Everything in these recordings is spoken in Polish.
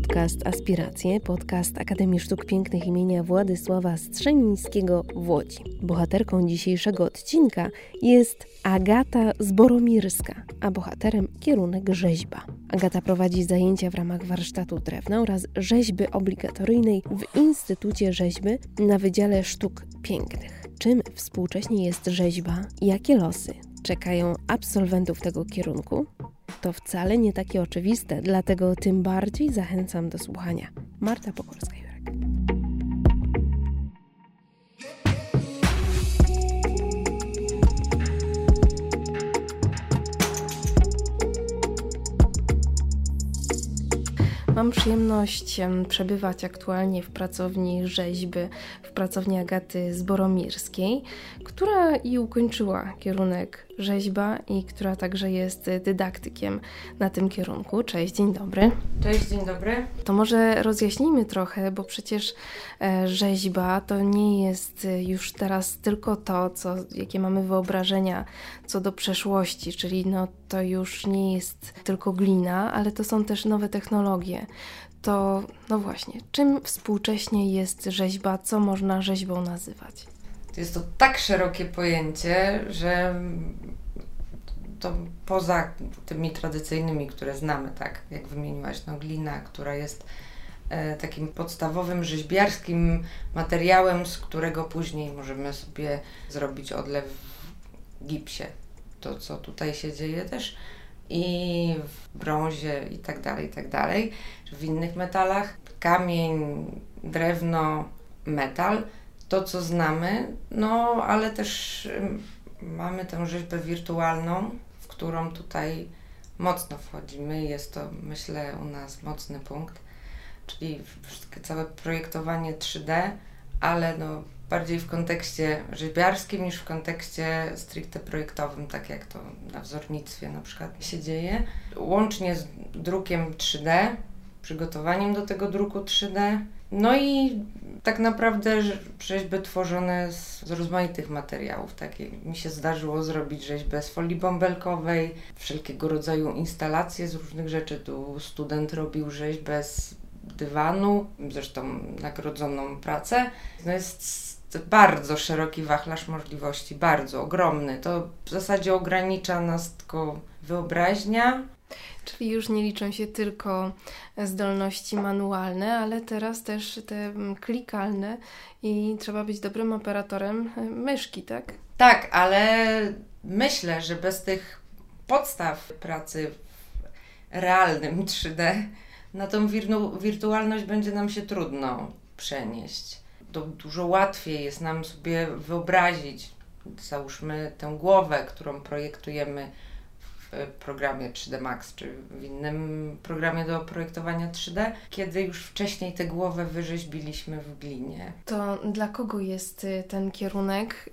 podcast Aspiracje, podcast Akademii Sztuk Pięknych imienia Władysława Strzemińskiego w Łodzi. Bohaterką dzisiejszego odcinka jest Agata Zboromirska, a bohaterem kierunek rzeźba. Agata prowadzi zajęcia w ramach warsztatu drewna oraz rzeźby obligatoryjnej w Instytucie Rzeźby na Wydziale Sztuk Pięknych. Czym współcześnie jest rzeźba jakie losy czekają absolwentów tego kierunku? To wcale nie takie oczywiste, dlatego tym bardziej zachęcam do słuchania. Marta Pokorska-Jurek. Mam przyjemność przebywać aktualnie w pracowni rzeźby, w pracowni Agaty Zboromirskiej, która i ukończyła kierunek rzeźba i która także jest dydaktykiem na tym kierunku. Cześć, dzień dobry. Cześć, dzień dobry. To może rozjaśnijmy trochę, bo przecież e, rzeźba to nie jest już teraz tylko to, co, jakie mamy wyobrażenia co do przeszłości, czyli no, to już nie jest tylko glina, ale to są też nowe technologie. To, no właśnie, czym współcześnie jest rzeźba, co można rzeźbą nazywać? Jest to tak szerokie pojęcie, że to poza tymi tradycyjnymi, które znamy, tak jak wymieniłaś, no glina, która jest e, takim podstawowym rzeźbiarskim materiałem, z którego później możemy sobie zrobić odlew w gipsie. To, co tutaj się dzieje też i w brązie i tak dalej, i tak dalej, w innych metalach. Kamień, drewno, metal, to co znamy, no ale też mamy tę rzeźbę wirtualną, w którą tutaj mocno wchodzimy. Jest to, myślę, u nas mocny punkt, czyli całe projektowanie 3D, ale no bardziej w kontekście rzeźbiarskim niż w kontekście stricte projektowym, tak jak to na wzornictwie na przykład się dzieje. Łącznie z drukiem 3D, przygotowaniem do tego druku 3D, no i tak naprawdę rzeźby tworzone z, z rozmaitych materiałów. Takie mi się zdarzyło zrobić rzeźbę z folii bąbelkowej, wszelkiego rodzaju instalacje z różnych rzeczy. Tu student robił rzeźbę z dywanu, zresztą nagrodzoną pracę. No jest bardzo szeroki wachlarz możliwości, bardzo ogromny. To w zasadzie ogranicza nas tylko wyobraźnia. Czyli już nie liczą się tylko zdolności manualne, ale teraz też te mm, klikalne i trzeba być dobrym operatorem e, myszki, tak? Tak, ale myślę, że bez tych podstaw pracy w realnym 3D na tą wirtualność będzie nam się trudno przenieść. To dużo łatwiej jest nam sobie wyobrazić, załóżmy tę głowę, którą projektujemy w programie 3D Max czy w innym programie do projektowania 3D, kiedy już wcześniej tę głowę wyrzeźbiliśmy w glinie. To dla kogo jest y, ten kierunek?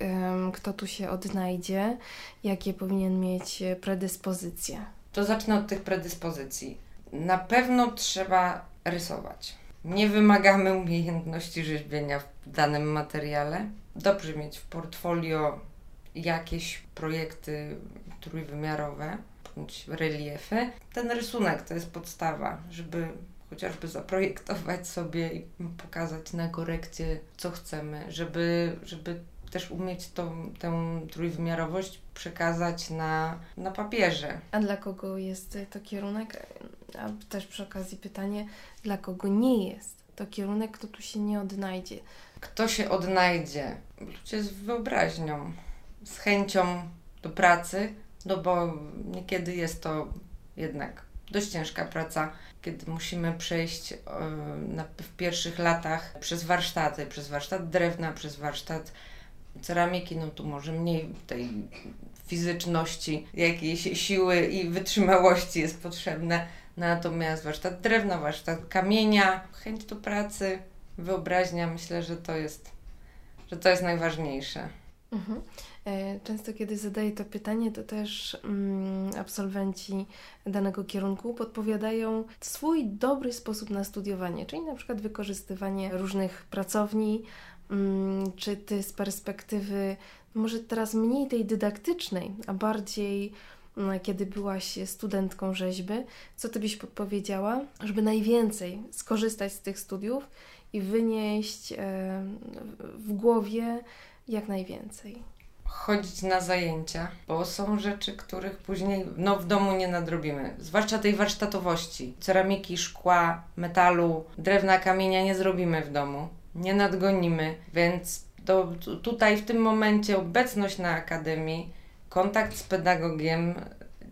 Kto tu się odnajdzie? Jakie powinien mieć y, predyspozycje? To zacznę od tych predyspozycji. Na pewno trzeba rysować. Nie wymagamy umiejętności rzeźbienia w danym materiale. Dobrze mieć w portfolio jakieś projekty trójwymiarowe bądź reliefy. Ten rysunek to jest podstawa, żeby chociażby zaprojektować sobie i pokazać na korekcie, co chcemy, żeby, żeby też umieć tą, tę trójwymiarowość przekazać na, na papierze. A dla kogo jest to kierunek? A też przy okazji pytanie, dla kogo nie jest to kierunek, kto tu się nie odnajdzie? Kto się odnajdzie? Ludzie z wyobraźnią, z chęcią do pracy, no bo niekiedy jest to jednak dość ciężka praca, kiedy musimy przejść e, w pierwszych latach przez warsztaty, przez warsztat drewna, przez warsztat ceramiki, no tu może mniej tej fizyczności, jakiejś siły i wytrzymałości jest potrzebne. Natomiast warsztat drewna, warsztat kamienia, chęć do pracy, wyobraźnia, myślę, że to jest, że to jest najważniejsze. Mhm. E, często, kiedy zadaję to pytanie, to też mm, absolwenci danego kierunku podpowiadają swój dobry sposób na studiowanie, czyli na przykład wykorzystywanie różnych pracowni, mm, czy ty z perspektywy może teraz mniej tej dydaktycznej, a bardziej no, kiedy byłaś studentką rzeźby, co ty byś podpowiedziała, żeby najwięcej skorzystać z tych studiów i wynieść e, w głowie jak najwięcej? Chodzić na zajęcia, bo są rzeczy, których później no, w domu nie nadrobimy. Zwłaszcza tej warsztatowości. Ceramiki, szkła, metalu, drewna, kamienia nie zrobimy w domu. Nie nadgonimy, więc to, tutaj w tym momencie obecność na akademii, kontakt z pedagogiem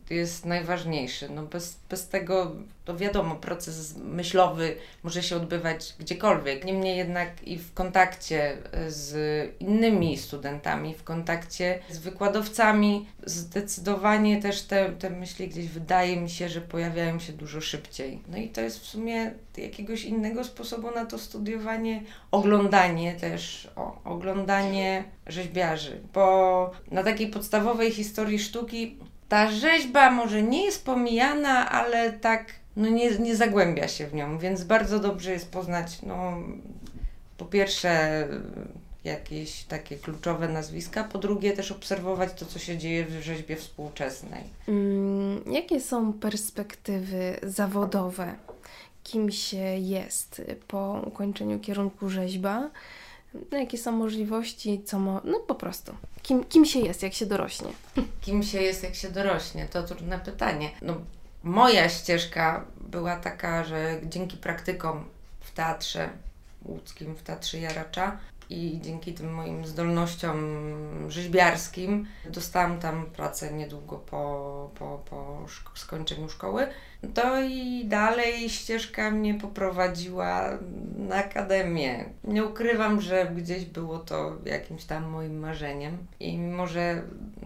jest najważniejszy. No bez, bez tego, to wiadomo, proces myślowy może się odbywać gdziekolwiek. Niemniej jednak i w kontakcie z innymi studentami, w kontakcie z wykładowcami, zdecydowanie też te, te myśli gdzieś wydaje mi się, że pojawiają się dużo szybciej. No i to jest w sumie jakiegoś innego sposobu na to studiowanie, oglądanie też, o, oglądanie rzeźbiarzy, bo na takiej podstawowej historii sztuki ta rzeźba może nie jest pomijana, ale tak no nie, nie zagłębia się w nią, więc bardzo dobrze jest poznać, no po pierwsze jakieś takie kluczowe nazwiska, po drugie też obserwować to, co się dzieje w rzeźbie współczesnej. Mm, jakie są perspektywy zawodowe? Kim się jest po ukończeniu kierunku rzeźba? No, jakie są możliwości, co mo... no po prostu. Kim, kim się jest, jak się dorośnie? Kim się jest, jak się dorośnie? To trudne pytanie. No, moja ścieżka była taka, że dzięki praktykom w teatrze łódzkim, w Teatrze Jaracza, i dzięki tym moim zdolnościom rzeźbiarskim dostałam tam pracę niedługo po, po, po skończeniu szkoły. To i dalej ścieżka mnie poprowadziła na akademię. Nie ukrywam, że gdzieś było to jakimś tam moim marzeniem i mimo, że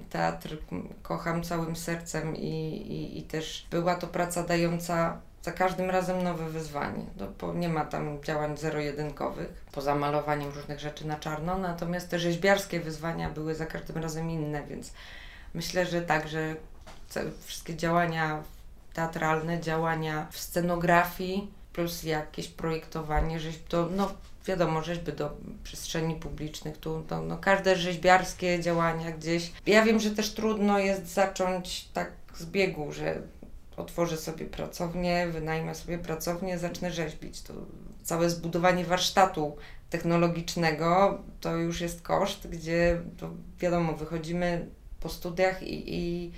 teatr kocham całym sercem i, i, i też była to praca dająca za każdym razem nowe wyzwanie. No, bo nie ma tam działań zero-jedynkowych, poza malowaniem różnych rzeczy na czarno, natomiast te rzeźbiarskie wyzwania były za każdym razem inne, więc myślę, że tak, że wszystkie działania teatralne, działania w scenografii, plus jakieś projektowanie rzeźb, to no wiadomo, rzeźby do przestrzeni publicznych, tu to, no, każde rzeźbiarskie działania gdzieś. Ja wiem, że też trudno jest zacząć tak z biegu, że otworzę sobie pracownię, wynajmę sobie pracownię, zacznę rzeźbić. To całe zbudowanie warsztatu technologicznego to już jest koszt, gdzie to wiadomo, wychodzimy po studiach i, i,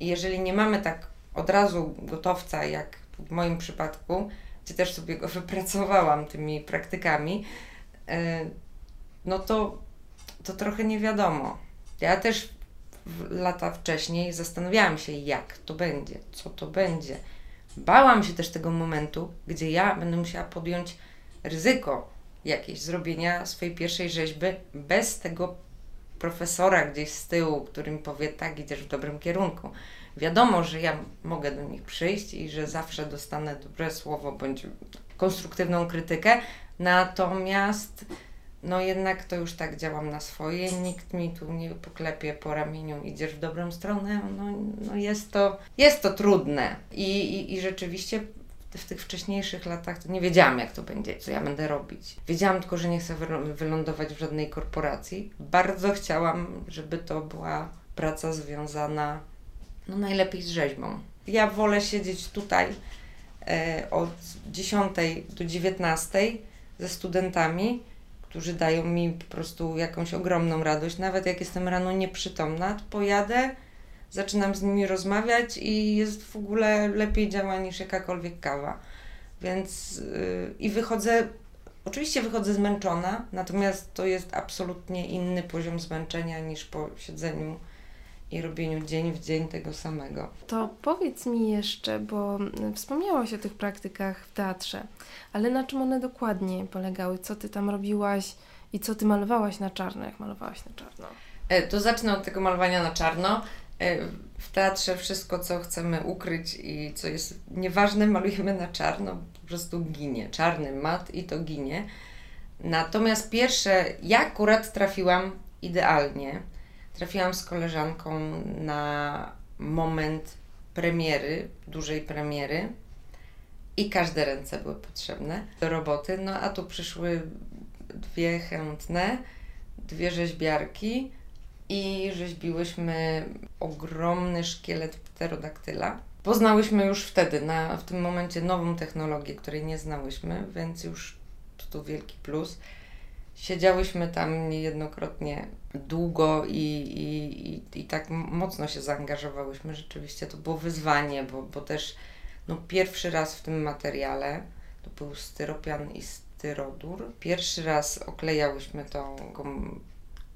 i jeżeli nie mamy tak od razu gotowca, jak w moim przypadku, gdzie też sobie go wypracowałam tymi praktykami, e, no to, to trochę nie wiadomo. Ja też lata wcześniej zastanawiałam się, jak to będzie, co to będzie. Bałam się też tego momentu, gdzie ja będę musiała podjąć ryzyko jakieś zrobienia swojej pierwszej rzeźby bez tego profesora gdzieś z tyłu, który mi powie, tak, idziesz w dobrym kierunku. Wiadomo, że ja mogę do nich przyjść i że zawsze dostanę dobre słowo bądź konstruktywną krytykę, natomiast no jednak to już tak działam na swoje, nikt mi tu nie poklepie po ramieniu, idziesz w dobrą stronę, no, no jest, to, jest to trudne I, i, i rzeczywiście w tych wcześniejszych latach to nie wiedziałam, jak to będzie, co ja będę robić. Wiedziałam tylko, że nie chcę wylądować w żadnej korporacji. Bardzo chciałam, żeby to była praca związana no najlepiej z rzeźbą. Ja wolę siedzieć tutaj e, od 10 do 19 ze studentami, którzy dają mi po prostu jakąś ogromną radość. Nawet jak jestem rano nieprzytomna, to pojadę, zaczynam z nimi rozmawiać i jest w ogóle lepiej działa niż jakakolwiek kawa. Więc yy, i wychodzę, oczywiście wychodzę zmęczona, natomiast to jest absolutnie inny poziom zmęczenia niż po siedzeniu i robieniu dzień w dzień tego samego. To powiedz mi jeszcze, bo wspomniałaś o tych praktykach w teatrze, ale na czym one dokładnie polegały? Co ty tam robiłaś i co ty malowałaś na czarno, jak malowałaś na czarno? E, to zacznę od tego malowania na czarno. E, w teatrze wszystko, co chcemy ukryć i co jest nieważne, malujemy na czarno, po prostu ginie. Czarny mat i to ginie. Natomiast pierwsze, ja akurat trafiłam idealnie trafiłam z koleżanką na moment premiery, dużej premiery i każde ręce były potrzebne do roboty. No a tu przyszły dwie chętne, dwie rzeźbiarki i rzeźbiłyśmy ogromny szkielet pterodaktyla. Poznałyśmy już wtedy, na, w tym momencie, nową technologię, której nie znałyśmy, więc już to wielki plus. Siedziałyśmy tam niejednokrotnie długo i, i, i, tak mocno się zaangażowałyśmy. Rzeczywiście to było wyzwanie, bo, bo też no, pierwszy raz w tym materiale to był styropian i styrodur. Pierwszy raz oklejałyśmy to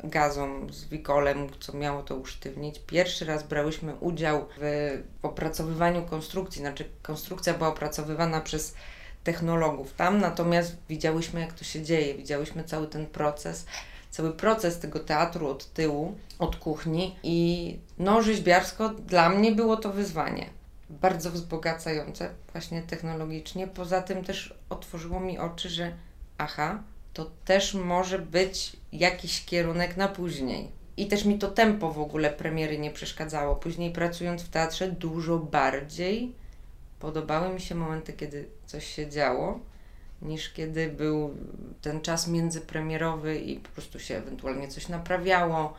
gazą z wikolem, co miało to usztywnić. Pierwszy raz brałyśmy udział w opracowywaniu konstrukcji, znaczy konstrukcja była opracowywana przez technologów tam, natomiast widziałyśmy jak to się dzieje, widziałyśmy cały ten proces, cały proces tego teatru od tyłu, od kuchni i no rzeźbiarsko dla mnie było to wyzwanie. Bardzo wzbogacające właśnie technologicznie. Poza tym też otworzyło mi oczy, że aha, to też może być jakiś kierunek na później. I też mi to tempo w ogóle premiery nie przeszkadzało. Później pracując w teatrze dużo bardziej podobały mi się momenty, kiedy coś się działo, niż kiedy był ten czas międzypremierowy i po prostu się ewentualnie coś naprawiało,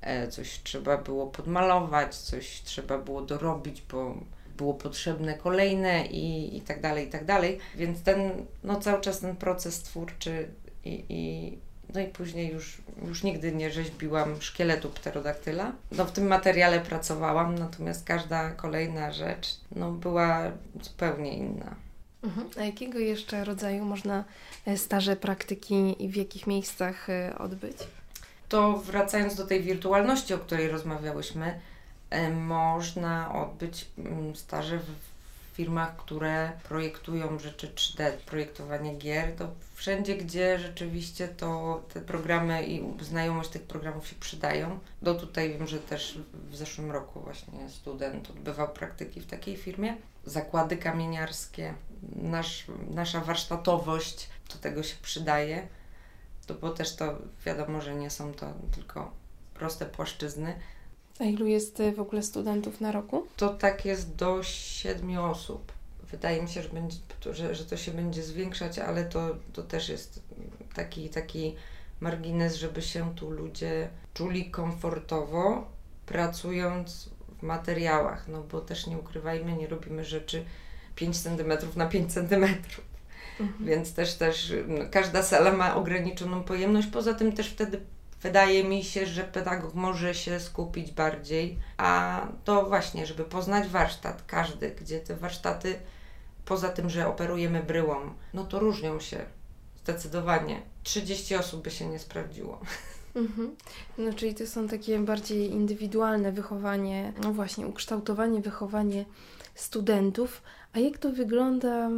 e, coś trzeba było podmalować, coś trzeba było dorobić, bo było potrzebne kolejne i, i tak dalej, i tak dalej. Więc ten, no cały czas ten proces twórczy i, i no i później już, już nigdy nie rzeźbiłam szkieletu pterodaktyla. No w tym materiale pracowałam, natomiast każda kolejna rzecz no, była zupełnie inna. Mhm. A jakiego jeszcze rodzaju można e, staże praktyki i w jakich miejscach e, odbyć? To wracając do tej wirtualności, o której rozmawiałyśmy, e, można odbyć mm, staże w firmach, które projektują rzeczy 3D, projektowanie gier, to wszędzie, gdzie rzeczywiście to te programy i znajomość tych programów się przydają. Do tutaj wiem, że też w zeszłym roku właśnie student odbywał praktyki w takiej firmie. Zakłady kamieniarskie, nasz, nasza warsztatowość do tego się przydaje, to bo też to wiadomo, że nie są to tylko proste płaszczyzny, a ilu jest y, w ogóle studentów na roku? To tak jest do siedmiu osób. Wydaje mi się, że, będzie, że, że to się będzie zwiększać, ale to, to też jest taki, taki margines, żeby się tu ludzie czuli komfortowo, pracując w materiałach, no bo też nie ukrywajmy, nie robimy rzeczy 5 cm na 5 cm. Mhm. Więc też, też no, każda sala ma ograniczoną pojemność. Poza tym też wtedy Wydaje mi się, że pedagog może się skupić bardziej, a to właśnie, żeby poznać warsztat, każdy, gdzie te warsztaty, poza tym, że operujemy bryłą, no to różnią się zdecydowanie. 30 osób by się nie sprawdziło. Mhm. No, czyli to są takie bardziej indywidualne wychowanie, no właśnie, ukształtowanie, wychowanie studentów. A jak to wygląda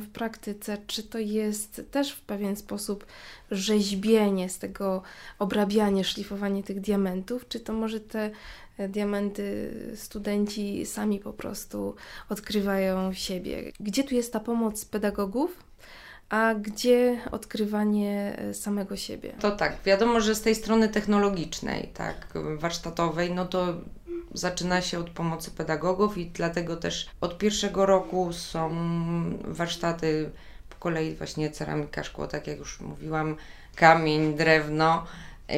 w praktyce? Czy to jest też w pewien sposób rzeźbienie z tego, obrabianie, szlifowanie tych diamentów? Czy to może te e, diamenty studenci sami po prostu odkrywają siebie? Gdzie tu jest ta pomoc pedagogów? a gdzie odkrywanie e, samego siebie? To tak, wiadomo, że z tej strony technologicznej, tak, warsztatowej, no to zaczyna się od pomocy pedagogów i dlatego też od pierwszego roku są warsztaty po kolei właśnie ceramika, szkło, tak jak już mówiłam, kamień, drewno,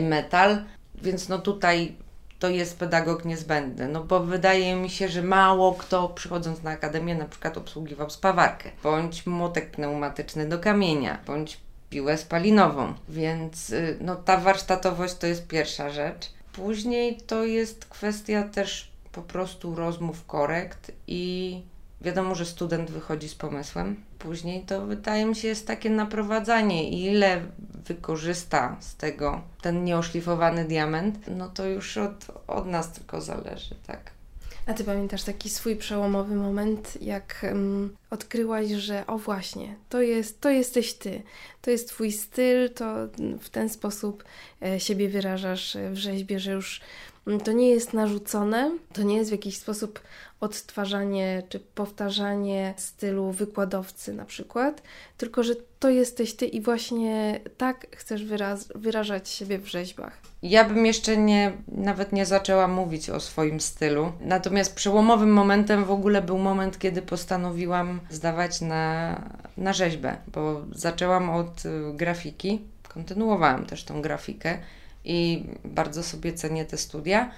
metal, więc no tutaj to jest pedagog niezbędny, no bo wydaje mi się, że mało kto przychodząc na akademię na przykład obsługiwał spawarkę, bądź młotek pneumatyczny do kamienia, bądź piłę spalinową, więc y, no ta warsztatowość to jest pierwsza rzecz. Później to jest kwestia też po prostu rozmów korekt i wiadomo, że student wychodzi z pomysłem. Później to wydaje mi się jest takie naprowadzanie ile wykorzysta z tego ten nieoszlifowany diament, no to już od, od nas tylko zależy, tak. A ty pamiętasz taki swój przełomowy moment, jak um, odkryłaś, że o właśnie, to, jest, to jesteś ty, to jest twój styl, to w ten sposób e, siebie wyrażasz w rzeźbie, że już mm, to nie jest narzucone, to nie jest w jakiś sposób odtwarzanie czy powtarzanie stylu wykładowcy na przykład, tylko że to jesteś ty i właśnie tak chcesz wyraz wyrażać siebie w rzeźbach. Ja bym jeszcze nie, nawet nie zaczęła mówić o swoim stylu. Natomiast przełomowym momentem w ogóle był moment, kiedy postanowiłam zdawać na, na rzeźbę, bo zaczęłam od y, grafiki, kontynuowałam też tą grafikę i bardzo sobie cenię te studia.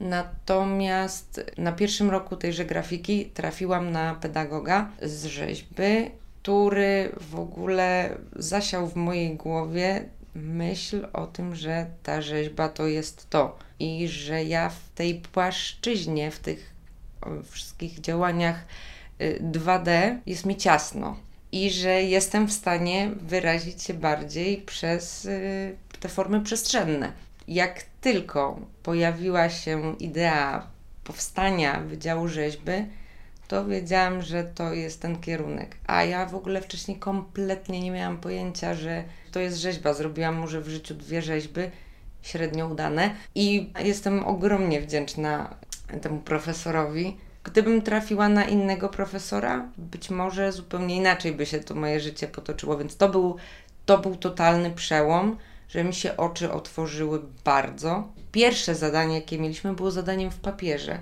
Natomiast na pierwszym roku tejże grafiki trafiłam na pedagoga z rzeźby, który w ogóle zasiał w mojej głowie myśl o tym, że ta rzeźba to jest to i że ja w tej płaszczyźnie, w tych wszystkich działaniach 2D y, jest mi ciasno i że jestem w stanie wyrazić się bardziej przez y, te formy przestrzenne. Jak tylko pojawiła się idea powstania Wydziału Rzeźby, to wiedziałam, że to jest ten kierunek. A ja w ogóle wcześniej kompletnie nie miałam pojęcia, że to jest rzeźba. Zrobiłam może w życiu dwie rzeźby, średnio udane, i jestem ogromnie wdzięczna temu profesorowi. Gdybym trafiła na innego profesora, być może zupełnie inaczej by się to moje życie potoczyło, więc to był, to był totalny przełom że mi się oczy otworzyły bardzo. Pierwsze zadanie, jakie mieliśmy, było zadaniem w papierze.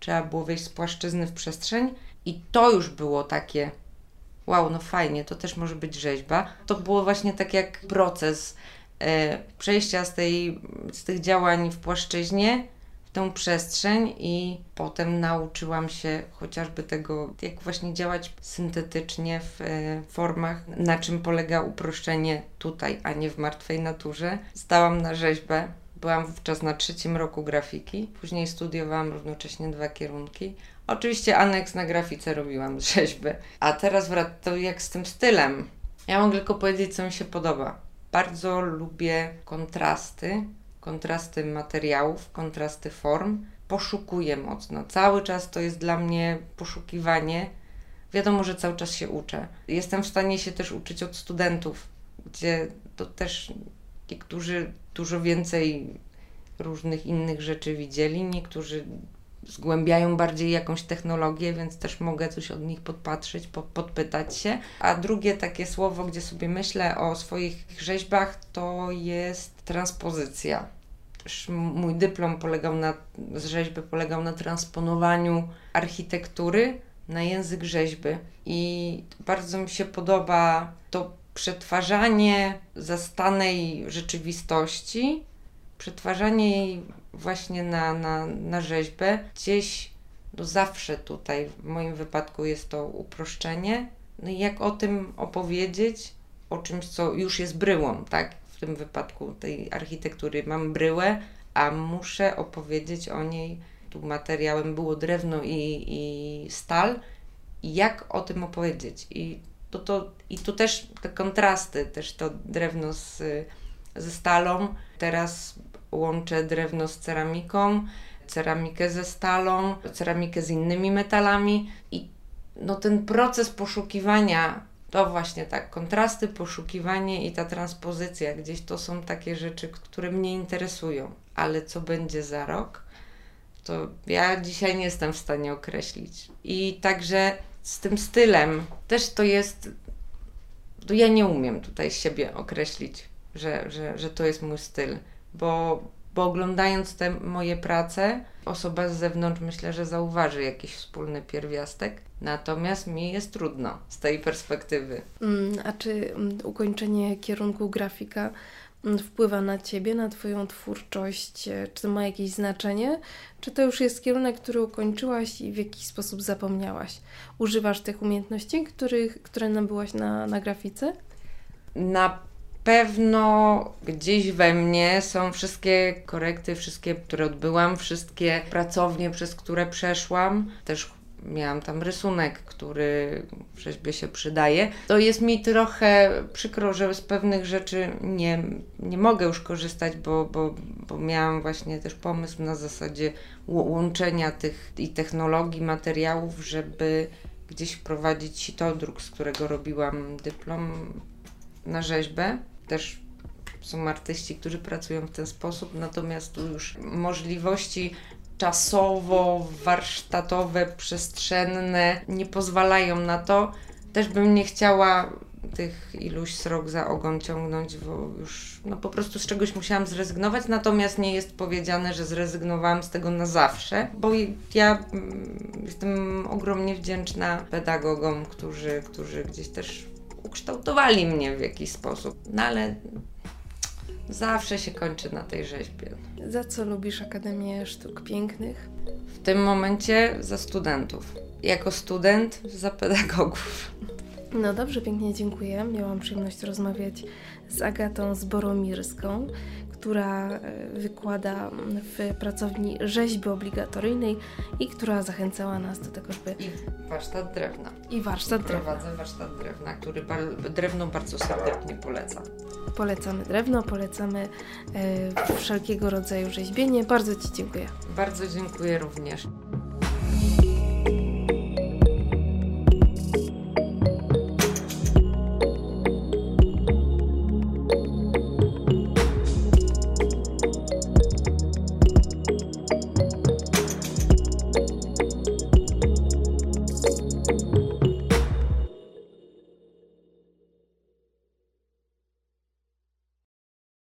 Trzeba było wejść z płaszczyzny w przestrzeń, i to już było takie wow, no fajnie, to też może być rzeźba. To było właśnie tak jak proces e, przejścia z, tej, z tych działań w płaszczyźnie tę przestrzeń i potem nauczyłam się chociażby tego, jak właśnie działać syntetycznie w e, formach, na czym polega uproszczenie tutaj, a nie w martwej naturze. Stałam na rzeźbę. Byłam wówczas na trzecim roku grafiki, później studiowałam równocześnie dwa kierunki. Oczywiście aneks na grafice robiłam z rzeźby. A teraz wracam jak z tym stylem. Ja mogę tylko powiedzieć, co mi się podoba. Bardzo lubię kontrasty, kontrasty materiałów, kontrasty form. Poszukuję mocno. Cały czas to jest dla mnie poszukiwanie. Wiadomo, że cały czas się uczę. Jestem w stanie się też uczyć od studentów, gdzie to też niektórzy dużo więcej różnych innych rzeczy widzieli, niektórzy zgłębiają bardziej jakąś technologię, więc też mogę coś od nich podpatrzeć, po, podpytać się. A drugie takie słowo, gdzie sobie myślę o swoich rzeźbach, to jest transpozycja. Mój dyplom polegał na, z rzeźby polegał na transponowaniu architektury na język rzeźby. I bardzo mi się podoba to przetwarzanie zastanej rzeczywistości, przetwarzanie jej właśnie na, na, na rzeźbę, gdzieś no zawsze tutaj w moim wypadku jest to uproszczenie. No i jak o tym opowiedzieć, o czymś, co już jest bryłą, tak? W tym wypadku tej architektury mam bryłę, a muszę opowiedzieć o niej. Tu materiałem było drewno i, i stal. Jak o tym opowiedzieć? I to, to, I tu też te kontrasty, też to drewno z, ze stalą. Teraz łączę drewno z ceramiką, ceramikę ze stalą, ceramikę z innymi metalami i no ten proces poszukiwania, to właśnie tak, kontrasty, poszukiwanie i ta transpozycja, gdzieś to są takie rzeczy, które mnie interesują, ale co będzie za rok, to ja dzisiaj nie jestem w stanie określić. I także z tym stylem też to jest, to ja nie umiem tutaj siebie określić, że, że, że to jest mój styl bo, bo oglądając te moje prace, osoba z zewnątrz myślę, że zauważy jakiś wspólny pierwiastek. Natomiast mi jest trudno z tej perspektywy. Mm, a czy mm, ukończenie kierunku grafika mm, wpływa na ciebie, na Twoją twórczość? Czy to ma jakieś znaczenie? Czy to już jest kierunek, który ukończyłaś i w jakiś sposób zapomniałaś? Używasz tych umiejętności, których, które nabyłaś na, na grafice? Na pewno gdzieś we mnie są wszystkie korekty, wszystkie, które odbyłam, wszystkie pracownie, przez które przeszłam. Też miałam tam rysunek, który w rzeźbie się przydaje. To jest mi trochę przykro, że z pewnych rzeczy nie, nie mogę już korzystać, bo, bo, bo miałam właśnie też pomysł na zasadzie łączenia tych i technologii, materiałów, żeby gdzieś wprowadzić sitodruk, z którego robiłam dyplom na rzeźbę też są artyści, którzy pracują w ten sposób, natomiast tu już możliwości czasowo-warsztatowe, przestrzenne nie pozwalają na to. Też bym nie chciała tych iluś srok za ogon ciągnąć, bo już no po prostu z czegoś musiałam zrezygnować, natomiast nie jest powiedziane, że zrezygnowałam z tego na zawsze, bo ja mm, jestem ogromnie wdzięczna pedagogom, którzy, którzy gdzieś też ukształtowali mnie w jakiś sposób. No ale zawsze się kończy na tej rzeźbie. Za co lubisz Akademię Sztuk Pięknych? W tym momencie za studentów. Jako student za pedagogów. No dobrze, pięknie dziękuję. Miałam przyjemność rozmawiać z Agatą Zboromirską, która e, wykłada w pracowni rzeźby obligatoryjnej i która zachęcała nas do tego, żeby... I warsztat drewna. I warsztat drewna. Prowadzę warsztat drewna, który bar- drewno bardzo serdecznie polecam. Polecamy drewno, polecamy e, wszelkiego rodzaju rzeźbienie. Bardzo Ci dziękuję. Bardzo dziękuję również.